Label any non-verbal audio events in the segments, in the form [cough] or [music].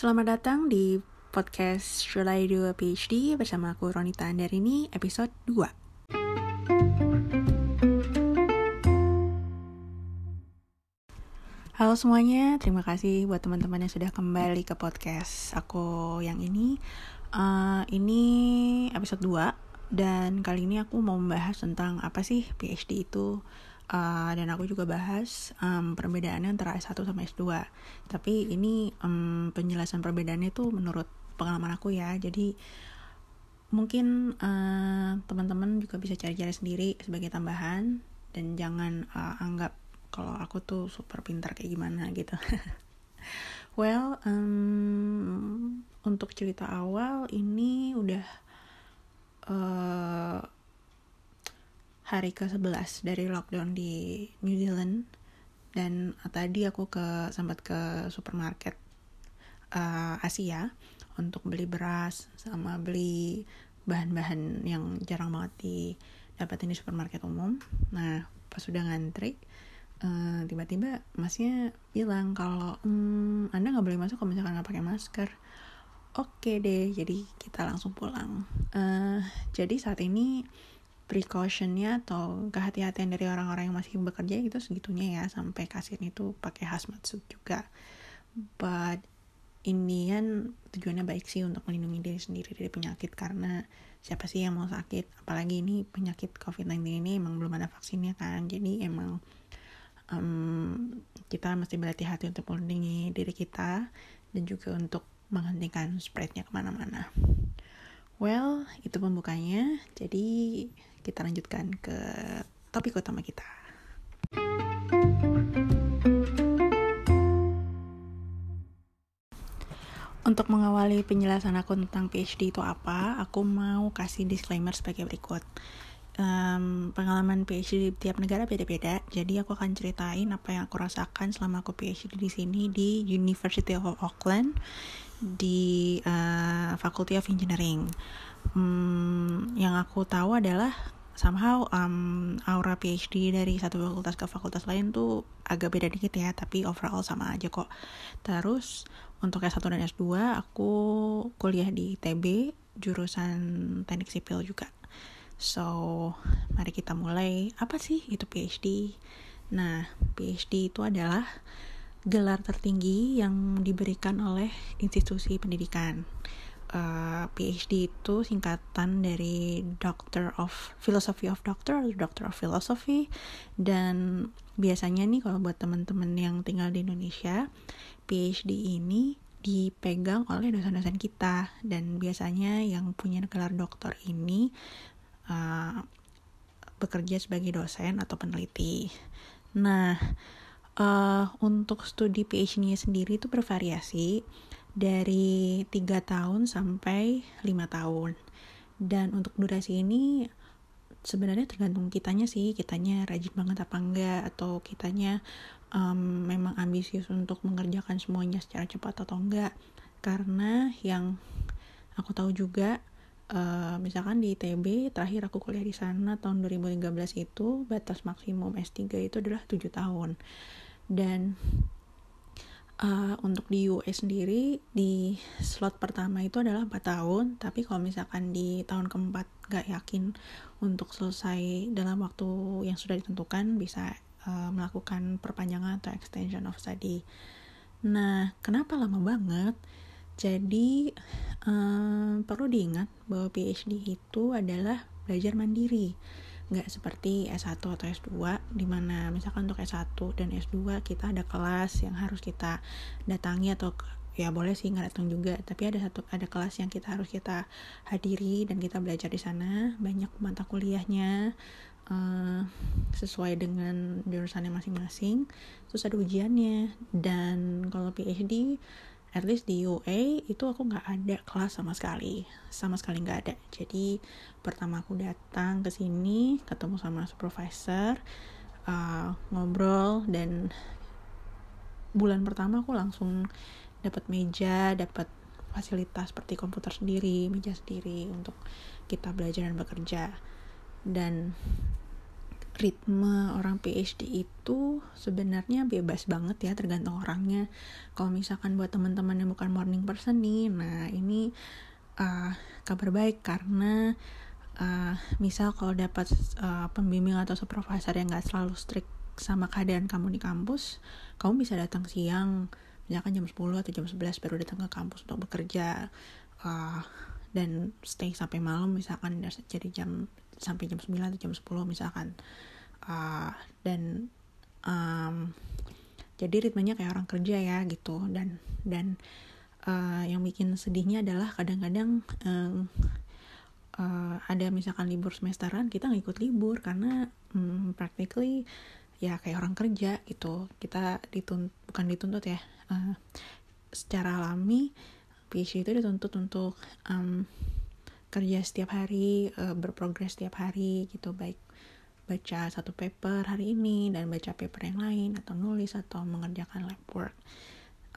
Selamat datang di podcast Do a PhD bersama aku Ronita Andar ini episode 2. Halo semuanya, terima kasih buat teman-teman yang sudah kembali ke podcast aku yang ini. Uh, ini episode 2 dan kali ini aku mau membahas tentang apa sih PhD itu uh, dan aku juga bahas um, perbedaannya antara S1 sama S2 tapi ini um, penjelasan perbedaannya itu menurut pengalaman aku ya. Jadi mungkin uh, teman-teman juga bisa cari-cari sendiri sebagai tambahan. Dan jangan uh, anggap kalau aku tuh super pintar kayak gimana gitu. [laughs] Well um, untuk cerita awal ini udah hari ke-11 dari lockdown di New Zealand dan tadi aku ke sempat ke supermarket uh, Asia untuk beli beras sama beli bahan-bahan yang jarang banget didapatin di supermarket umum. Nah, pas sudah ngantri, uh, tiba-tiba masnya bilang kalau hmm, Anda nggak boleh masuk kalau misalkan nggak pakai masker. Oke deh, jadi kita langsung pulang. Uh, jadi saat ini precautionnya atau kehati-hatian dari orang-orang yang masih bekerja itu segitunya ya sampai kasirnya itu pakai hazmat suit juga. But ini kan tujuannya baik sih untuk melindungi diri sendiri dari penyakit karena siapa sih yang mau sakit? Apalagi ini penyakit COVID-19 ini emang belum ada vaksinnya kan jadi emang um, kita mesti berhati-hati untuk melindungi diri kita dan juga untuk menghentikan spreadnya ke mana-mana. Well itu pembukanya. Jadi kita lanjutkan ke topik utama kita. Untuk mengawali penjelasan aku tentang PhD itu apa, aku mau kasih disclaimer sebagai berikut. Um, pengalaman PhD di tiap negara beda-beda, jadi aku akan ceritain apa yang aku rasakan selama aku PhD di sini di University of Auckland di uh, Faculty of Engineering hmm, yang aku tahu adalah somehow um, aura PhD dari satu fakultas ke fakultas lain tuh agak beda dikit ya tapi overall sama aja kok. Terus untuk S1 dan S2 aku kuliah di ITB jurusan teknik sipil juga. So mari kita mulai. Apa sih itu PhD nah PhD itu adalah gelar tertinggi yang diberikan oleh institusi pendidikan uh, PhD itu singkatan dari Doctor of Philosophy of Doctor atau Doctor of Philosophy. Dan biasanya nih kalau buat teman-teman yang tinggal di Indonesia PhD ini dipegang oleh dosen-dosen kita. Dan biasanya yang punya gelar doktor ini uh, bekerja sebagai dosen atau peneliti. Nah, uh, untuk studi PhD-nya sendiri itu bervariasi dari tiga tahun sampai lima tahun. Dan untuk durasi ini sebenarnya tergantung kitanya sih. Kitanya rajin banget apa enggak atau kitanya um, memang ambisius untuk mengerjakan semuanya secara cepat atau enggak. Karena yang aku tahu juga uh, misalkan di ITB terakhir aku kuliah di sana tahun 2013 itu batas maksimum S3 itu adalah 7 tahun. Dan uh, untuk di US sendiri di slot pertama itu adalah 4 tahun. Tapi kalau misalkan di tahun keempat gak yakin untuk selesai dalam waktu yang sudah ditentukan bisa uh, melakukan perpanjangan atau extension of study. Nah kenapa lama banget? Jadi um, perlu diingat bahwa PhD itu adalah belajar mandiri nggak seperti S1 atau S2 di mana misalkan untuk S1 dan S2 kita ada kelas yang harus kita datangi atau ya boleh sih nggak datang juga tapi ada satu ada kelas yang kita harus kita hadiri dan kita belajar di sana banyak mata kuliahnya uh, sesuai dengan jurusannya masing-masing terus ada ujiannya dan kalau PhD at least di UA itu aku nggak ada kelas sama sekali. Sama sekali nggak ada. Jadi pertama aku datang ke sini ketemu sama supervisor uh, ngobrol dan bulan pertama aku langsung dapat meja dapat fasilitas seperti komputer sendiri meja sendiri untuk kita belajar dan bekerja. Dan ritme orang PhD itu sebenarnya bebas banget ya tergantung orangnya. Kalau misalkan buat teman-teman yang bukan morning person nih nah ini uh, kabar baik karena uh, misal kalau dapat uh, pembimbing atau supervisor yang gak selalu strict sama keadaan kamu di kampus kamu bisa datang siang misalkan jam 10 atau jam 11 baru datang ke kampus untuk bekerja uh, dan stay sampai malam misalkan jadi jam sampai jam 9 atau jam 10 misalkan. Uh, dan um, jadi ritmenya kayak orang kerja ya gitu. Dan dan uh, yang bikin sedihnya adalah kadang-kadang um, uh, ada misalkan libur semesteran kita nggak ikut libur karena um, practically ya kayak orang kerja gitu. Kita dituntut bukan dituntut ya uh, secara alami PhD itu dituntut untuk um, kerja setiap hari uh, berprogres setiap hari gitu baik baca satu paper hari ini dan baca paper yang lain atau nulis atau mengerjakan lab work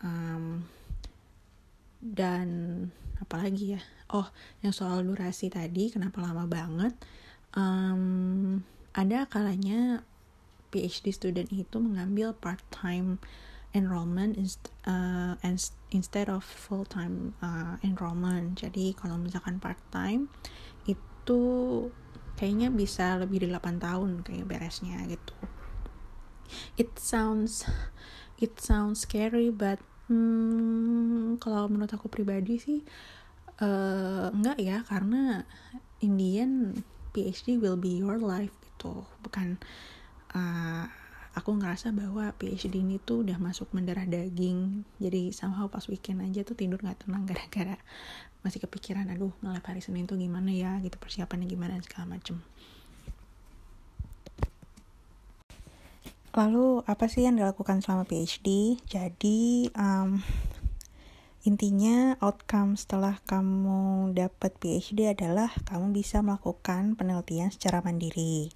um, dan apalagi ya? Oh yang soal durasi tadi kenapa lama banget? Um, ada kalanya PhD student itu mengambil part time enrollment inst uh, instead of full time uh, enrollment. Jadi kalau misalkan part time itu kayaknya bisa lebih dari 8 tahun kayak beresnya gitu. It sounds it sounds scary but hmm, kalau menurut aku pribadi sih uh, enggak ya karena Indian PhD will be your life gitu. Bukan uh, aku ngerasa bahwa PhD ini tuh udah masuk mendarah daging. Jadi somehow pas weekend aja tuh tidur nggak tenang [laughs] gara-gara masih kepikiran aduh ngelap hari Senin tuh gimana ya? Gitu persiapannya gimana segala macem. Lalu apa sih yang dilakukan selama PhD jadi um, intinya outcome setelah kamu dapat PhD adalah kamu bisa melakukan penelitian secara mandiri.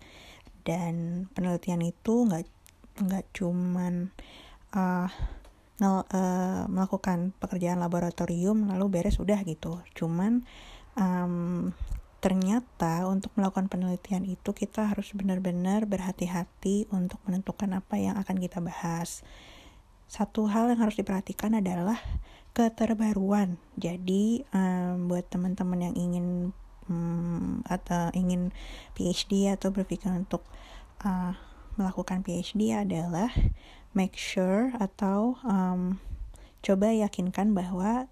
Dan penelitian itu nggak nggak cuman uh, ngel, uh, melakukan pekerjaan laboratorium lalu beres udah gitu. Cuman um, ternyata untuk melakukan penelitian itu kita harus benar-benar berhati-hati untuk menentukan apa yang akan kita bahas. Satu hal yang harus diperhatikan adalah keterbaruan. Jadi um, buat teman-teman yang ingin um, atau ingin PhD atau berpikir untuk uh, melakukan PhD adalah make sure atau um, coba yakinkan bahwa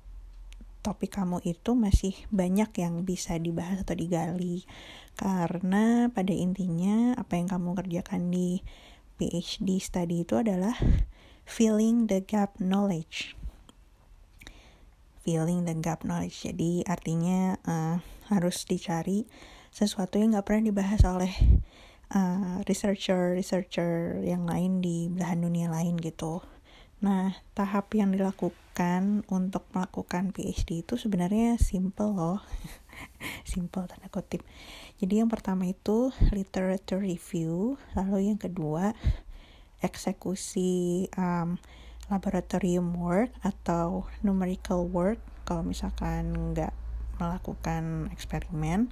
topik kamu itu masih banyak yang bisa dibahas atau digali. Karena pada intinya apa yang kamu kerjakan di PhD study itu adalah filling the gap knowledge. Filling the gap knowledge. Jadi artinya uh, harus dicari sesuatu yang gak pernah dibahas oleh uh, researcher researcher yang lain di belahan dunia lain gitu. Nah, tahap yang dilakukan untuk melakukan PhD itu sebenarnya simple loh. [laughs] simple tanda kutip. Jadi yang pertama itu literature review, lalu yang kedua eksekusi um, laboratorium work atau numerical work kalau misalkan nggak melakukan eksperimen.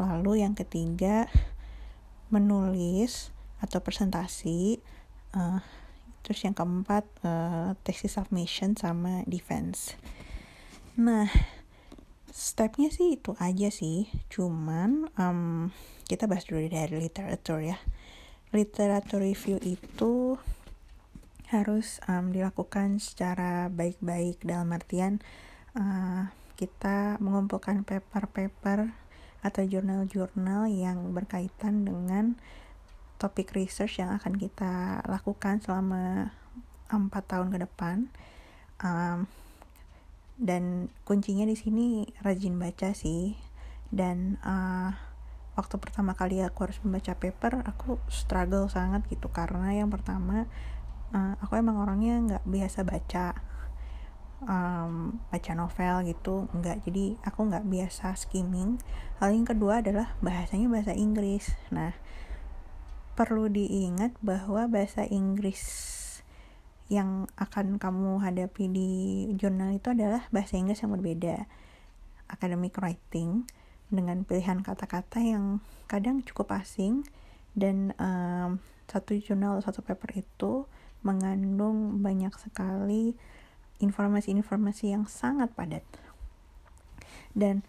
Lalu yang ketiga menulis atau presentasi uh, terus yang keempat uh, tesis submission sama defense. Nah stepnya sih itu aja sih. Cuman um, kita bahas dulu dari literatur ya. Literatur review itu harus um, dilakukan secara baik-baik. Dalam artian uh, kita mengumpulkan paper-paper atau jurnal-jurnal yang berkaitan dengan topik research yang akan kita lakukan selama empat tahun ke depan. Um, dan kuncinya di sini rajin baca sih. Dan uh, waktu pertama kali aku harus membaca paper aku struggle sangat gitu. Karena yang pertama uh, aku emang orangnya nggak biasa baca um, baca novel gitu nggak jadi aku nggak biasa skimming. Hal yang kedua adalah bahasanya bahasa Inggris. Nah perlu diingat bahwa bahasa Inggris yang akan kamu hadapi di jurnal itu adalah bahasa Inggris yang berbeda. Academic writing dengan pilihan kata-kata yang kadang cukup asing dan um, satu jurnal satu paper itu mengandung banyak sekali informasi-informasi yang sangat padat. Dan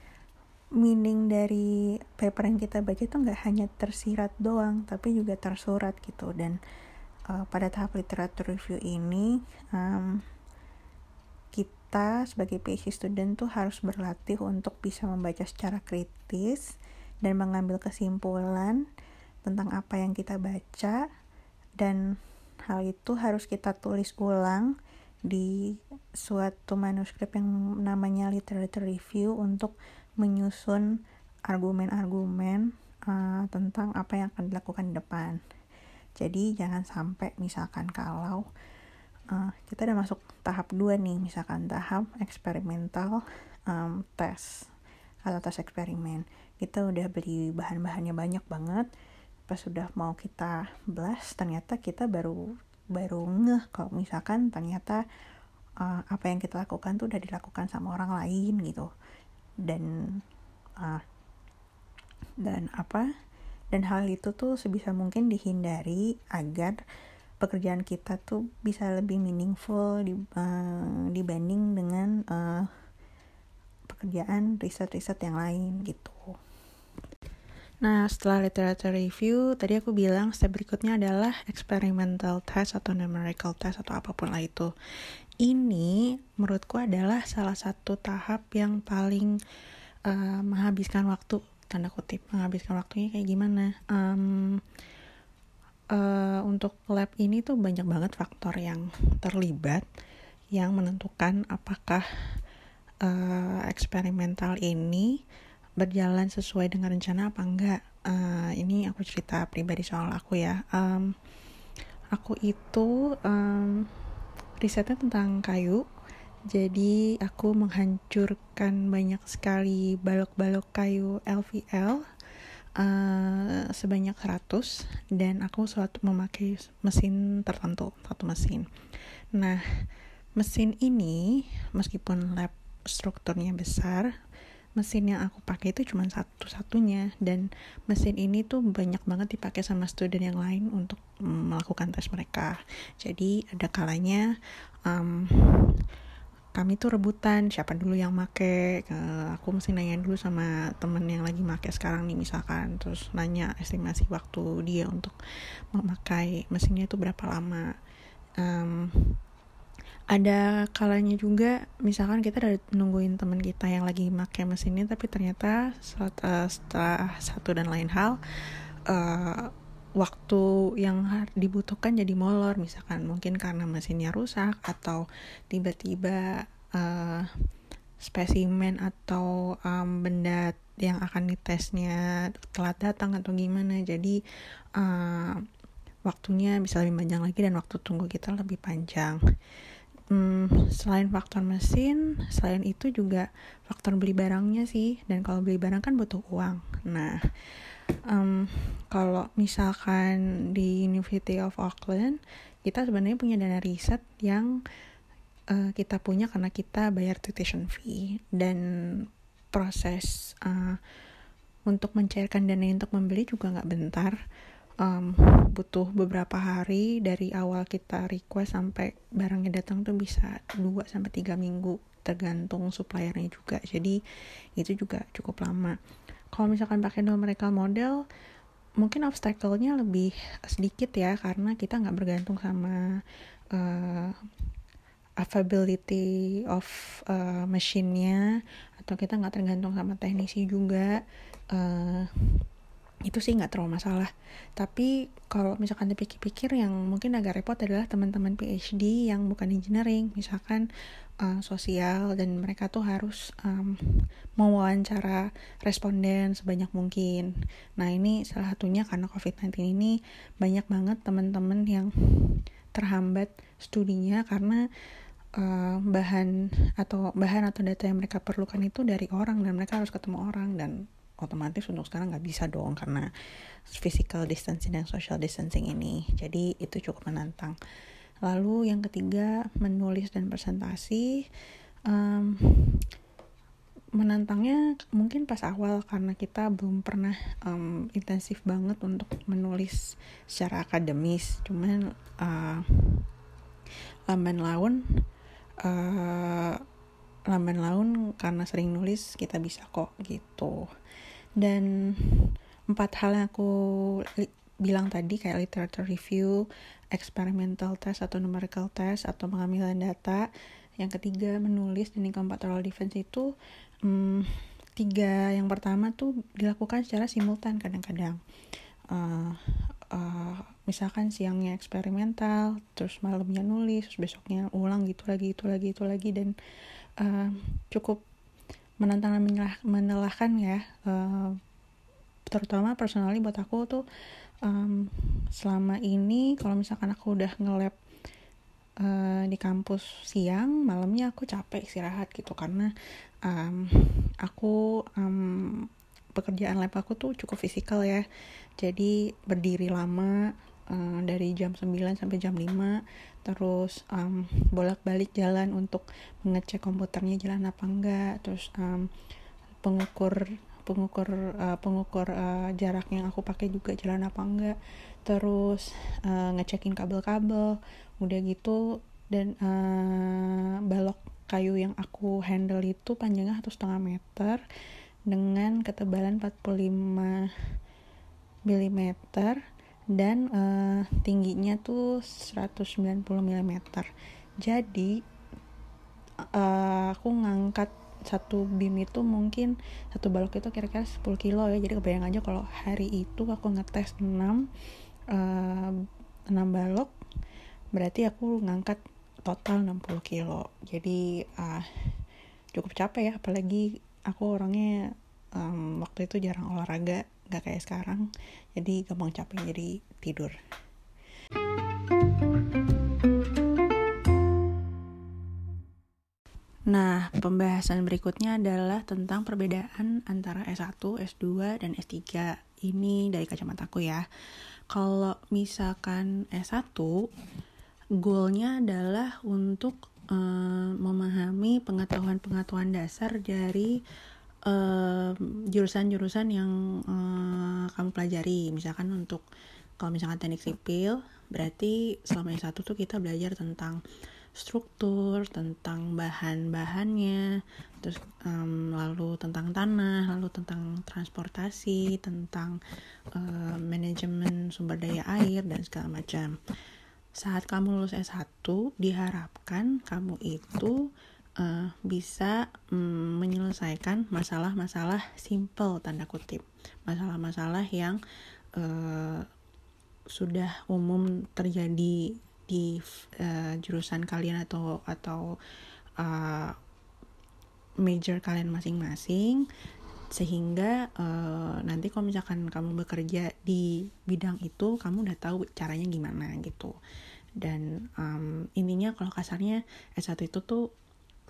meaning dari paper yang kita baca itu nggak hanya tersirat doang tapi juga tersurat gitu. Dan uh, pada tahap literatur review ini um, kita sebagai PhD student tuh harus berlatih untuk bisa membaca secara kritis dan mengambil kesimpulan tentang apa yang kita baca. Dan hal itu harus kita tulis ulang di suatu manuskrip yang namanya literature review untuk menyusun argumen-argumen uh, tentang apa yang akan dilakukan di depan. Jadi jangan sampai misalkan kalau uh, kita udah masuk tahap 2 nih, misalkan tahap eksperimental um, tes atau tes eksperimen. Kita udah beli bahan-bahannya banyak banget. Pas sudah mau kita blast, ternyata kita baru baru ngeh kalau misalkan ternyata uh, apa yang kita lakukan tuh udah dilakukan sama orang lain gitu dan uh, dan apa dan hal itu tuh sebisa mungkin dihindari agar pekerjaan kita tuh bisa lebih meaningful di, uh, dibanding dengan uh, pekerjaan riset-riset yang lain gitu. Nah, setelah literature review, tadi aku bilang step berikutnya adalah experimental test atau numerical test atau apa pun lah itu. Ini menurutku adalah salah satu tahap yang paling uh, menghabiskan waktu tanda kutip menghabiskan waktunya kayak gimana. Um, uh, untuk lab ini tuh banyak banget faktor yang terlibat yang menentukan apakah uh, eksperimental ini berjalan sesuai dengan rencana apa enggak? Uh, ini aku cerita pribadi soal aku ya. Um, aku itu um, risetnya tentang kayu. Jadi aku menghancurkan banyak sekali balok-balok kayu LVL uh, eh, sebanyak 100 dan aku suatu memakai mesin tertentu satu mesin. Nah mesin ini meskipun lab strukturnya besar mesin yang aku pakai itu cuma satu-satunya. Dan mesin ini tuh banyak banget dipakai sama student yang lain untuk melakukan tes mereka. Jadi ada kalanya um, kami tuh rebutan siapa dulu yang make. Aku mesti nanya dulu sama temen yang lagi make sekarang nih misalkan. Terus nanya estimasi waktu dia untuk memakai mesinnya itu berapa lama. Um, ada kalanya juga misalkan kita udah nungguin teman kita yang lagi pakai mesin ini tapi ternyata setelah, setelah satu dan lain hal uh, waktu yang dibutuhkan jadi molor. Misalkan mungkin karena mesinnya rusak atau tiba-tiba uh, spesimen atau um, benda yang akan ditesnya telat datang atau gimana. Jadi uh, waktunya bisa lebih panjang lagi dan waktu tunggu kita lebih panjang hmm, selain faktor mesin selain itu juga faktor beli barangnya sih. Dan kalau beli barang kan butuh uang. Nah um, kalau misalkan di University of Auckland kita sebenarnya punya dana riset yang uh, kita punya karena kita bayar tuition fee. Dan proses uh, untuk mencairkan dana untuk membeli juga nggak bentar um, butuh beberapa hari dari awal kita request sampai barangnya datang tuh bisa 2 sampai 3 minggu tergantung suppliernya juga. Jadi itu juga cukup lama. Kalau misalkan pakai numerical model mungkin obstacle-nya lebih sedikit ya karena kita nggak bergantung sama uh, availability of uh, mesinnya atau kita nggak tergantung sama teknisi juga uh, itu sih nggak terlalu masalah. Tapi kalau misalkan dipikir-pikir yang mungkin agak repot adalah teman-teman PhD yang bukan engineering. Misalkan uh, sosial dan mereka tuh harus um, mewawancara responden sebanyak mungkin. Nah ini salah satunya karena COVID-19 ini banyak banget teman-teman yang terhambat studinya karena uh, bahan atau bahan atau data yang mereka perlukan itu dari orang dan mereka harus ketemu orang dan otomatis untuk sekarang nggak bisa dong karena physical distancing dan social distancing ini. Jadi itu cukup menantang. Lalu yang ketiga menulis dan presentasi. Um, menantangnya mungkin pas awal karena kita belum pernah um, intensif banget untuk menulis secara akademis. Cuman uh, lamban laun uh, lamban laun karena sering nulis kita bisa kok gitu dan empat hal yang aku bilang tadi kayak literature review, experimental test atau numerical test atau pengambilan data. Yang ketiga menulis dan yang keempat oral defense itu hmm, tiga yang pertama tuh dilakukan secara simultan kadang-kadang. Uh, uh, misalkan siangnya eksperimental terus malamnya nulis terus besoknya ulang gitu lagi itu lagi itu lagi dan uh, cukup menantang dan menelahkan ya uh, terutama personally buat aku tuh um, selama ini kalau misalkan aku udah nge-lab uh, di kampus siang malamnya aku capek istirahat gitu karena um, aku um, pekerjaan lab aku tuh cukup fisikal ya. Jadi berdiri lama uh, dari jam 9 sampai jam 5 terus um, bolak-balik jalan untuk mengecek komputernya jalan apa enggak. Terus um, pengukur pengukur uh, pengukur uh, jarak yang aku pakai juga jalan apa enggak. Terus uh, ngecekin kabel-kabel udah gitu. Dan uh, balok kayu yang aku handle itu panjangnya satu setengah meter dengan ketebalan 45 mm dan uh, tingginya tuh 190 mm jadi uh, aku ngangkat satu beam itu mungkin satu balok itu kira-kira 10 kilo ya. Jadi kebayang aja kalau hari itu aku ngetes 6 uh, 6 balok berarti aku ngangkat total 60 kilo. Jadi uh, cukup capek ya. Apalagi aku orangnya um, waktu itu jarang olahraga gak kayak sekarang jadi gampang capek jadi tidur Nah, pembahasan berikutnya adalah tentang perbedaan antara S1, S2, dan S3. Ini dari kacamataku ya. Kalau misalkan S1, goalnya adalah untuk uh, memahami pengetahuan-pengetahuan dasar dari jurusan-jurusan uh, yang uh, kamu pelajari. Misalkan untuk kalau misalkan teknik sipil berarti selama S1 tuh kita belajar tentang struktur, tentang bahan-bahannya, terus um, lalu tentang tanah, lalu tentang transportasi, tentang uh, manajemen sumber daya air dan segala macam. Saat kamu lulus S1 diharapkan kamu itu uh, bisa um, menyelesaikan masalah-masalah simple tanda kutip. Masalah-masalah yang uh, sudah umum terjadi di uh, jurusan kalian atau atau uh, major kalian masing-masing sehingga uh, nanti kalau misalkan kamu bekerja di bidang itu kamu udah tahu caranya gimana gitu. Dan um, intinya kalau kasarnya S1 itu tuh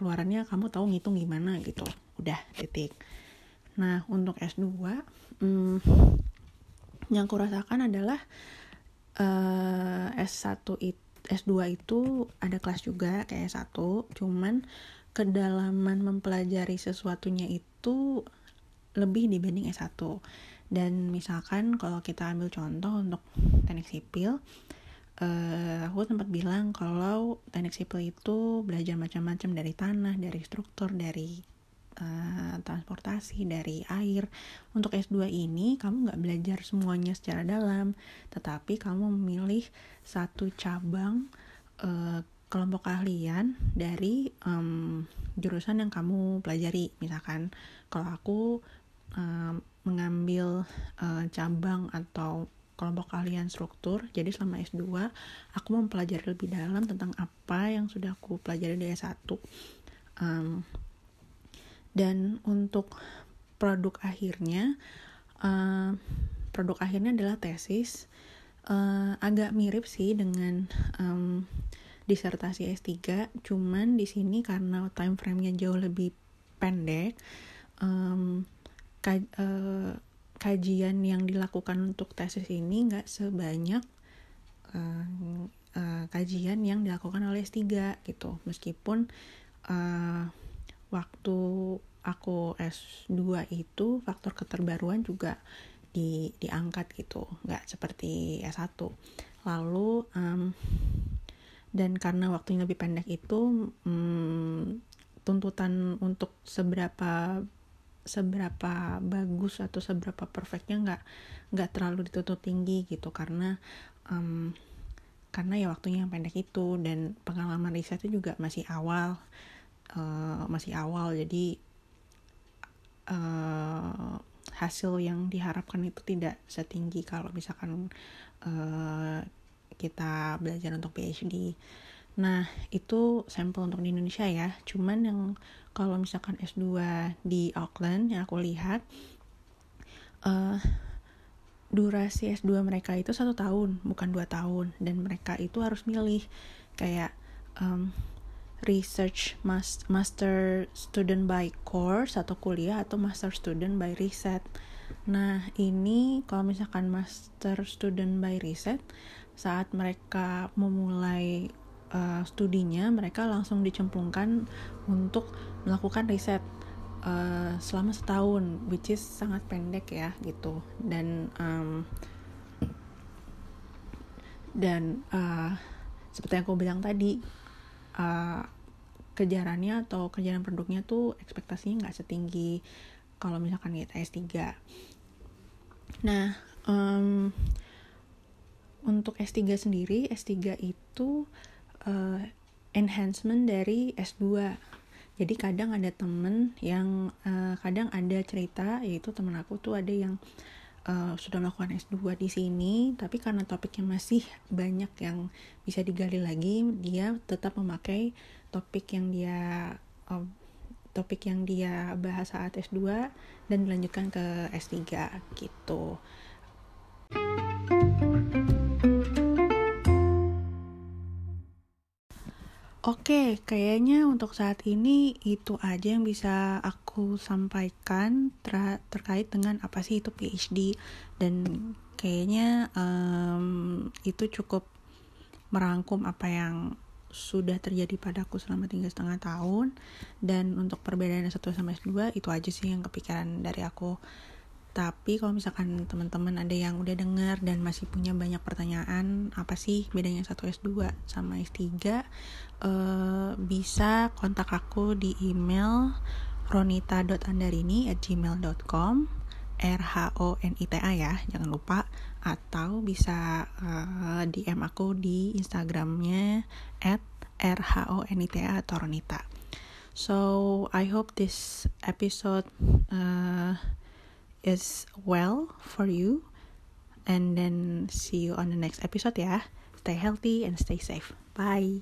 keluarannya kamu tahu ngitung gimana gitu. Udah titik. Nah untuk S2 um, yang kurasakan adalah uh, S1 itu S2 itu ada kelas juga kayak S1 cuman kedalaman mempelajari sesuatunya itu lebih dibanding S1 dan misalkan kalau kita ambil contoh untuk teknik sipil uh, aku sempat bilang kalau teknik sipil itu belajar macam-macam dari tanah dari struktur dari uh, transportasi dari air. Untuk S2 ini kamu nggak belajar semuanya secara dalam tetapi kamu memilih satu cabang uh, kelompok keahlian dari um, jurusan yang kamu pelajari. Misalkan kalau aku uh, mengambil uh, cabang atau kelompok keahlian struktur. Jadi selama S2 aku mempelajari lebih dalam tentang apa yang sudah aku pelajari di S1. Um, dan untuk produk akhirnya, uh, produk akhirnya adalah tesis. Uh, agak mirip sih dengan um, disertasi S3, cuman di sini karena time frame-nya jauh lebih pendek, um, kaj, uh, kajian yang dilakukan untuk tesis ini nggak sebanyak uh, uh, kajian yang dilakukan oleh S3 gitu. Meskipun uh, waktu aku S2 itu faktor keterbaruan juga di diangkat gitu. Nggak seperti S1 lalu um, dan karena waktunya lebih pendek itu um, tuntutan untuk seberapa seberapa bagus atau seberapa perfectnya nggak nggak terlalu dituntut tinggi gitu karena um, karena ya waktunya yang pendek itu dan pengalaman risetnya juga masih awal uh, masih awal jadi uh, hasil yang diharapkan itu tidak setinggi kalau misalkan uh, kita belajar untuk PhD. Nah, itu sampel untuk di Indonesia ya. Cuman yang kalau misalkan S2 di Auckland yang aku lihat, uh, durasi S2 mereka itu satu tahun bukan dua tahun. Dan mereka itu harus milih kayak um, research master student by course atau kuliah atau master student by research nah ini kalau misalkan master student by research saat mereka memulai uh, studinya mereka langsung dicemplungkan untuk melakukan riset uh, selama setahun which is sangat pendek ya gitu. Dan um, dan uh, seperti yang aku bilang tadi uh, kejarannya atau kejaran produknya tuh ekspektasinya nggak setinggi kalau misalkan kita S3 nah um, untuk S3 sendiri S3 itu uh, enhancement dari S2 jadi kadang ada temen yang uh, kadang ada cerita yaitu temen aku tuh ada yang uh, sudah melakukan S2 di sini tapi karena topiknya masih banyak yang bisa digali lagi dia tetap memakai topik yang dia uh, topik yang dia bahas saat S2 dan dilanjutkan ke S3 gitu. Oke, kayaknya untuk saat ini itu aja yang bisa aku sampaikan ter terkait dengan apa sih itu PhD dan kayaknya um, itu cukup merangkum apa yang sudah terjadi padaku selama tiga setengah tahun. Dan untuk perbedaan satu sama S2 itu aja sih yang kepikiran dari aku tapi kalau misalkan teman-teman ada yang udah denger dan masih punya banyak pertanyaan apa sih bedanya satu S2 sama S3 uh, eh, bisa kontak aku di email ronita.andarini at gmail.com R H O N I T A ya jangan lupa. Atau bisa uh, eh, DM aku di Instagramnya at R H O N I T A atau Ronita. So I hope this episode uh, is well for you. And then see you on the next episode ya. Stay healthy and stay safe. Bye.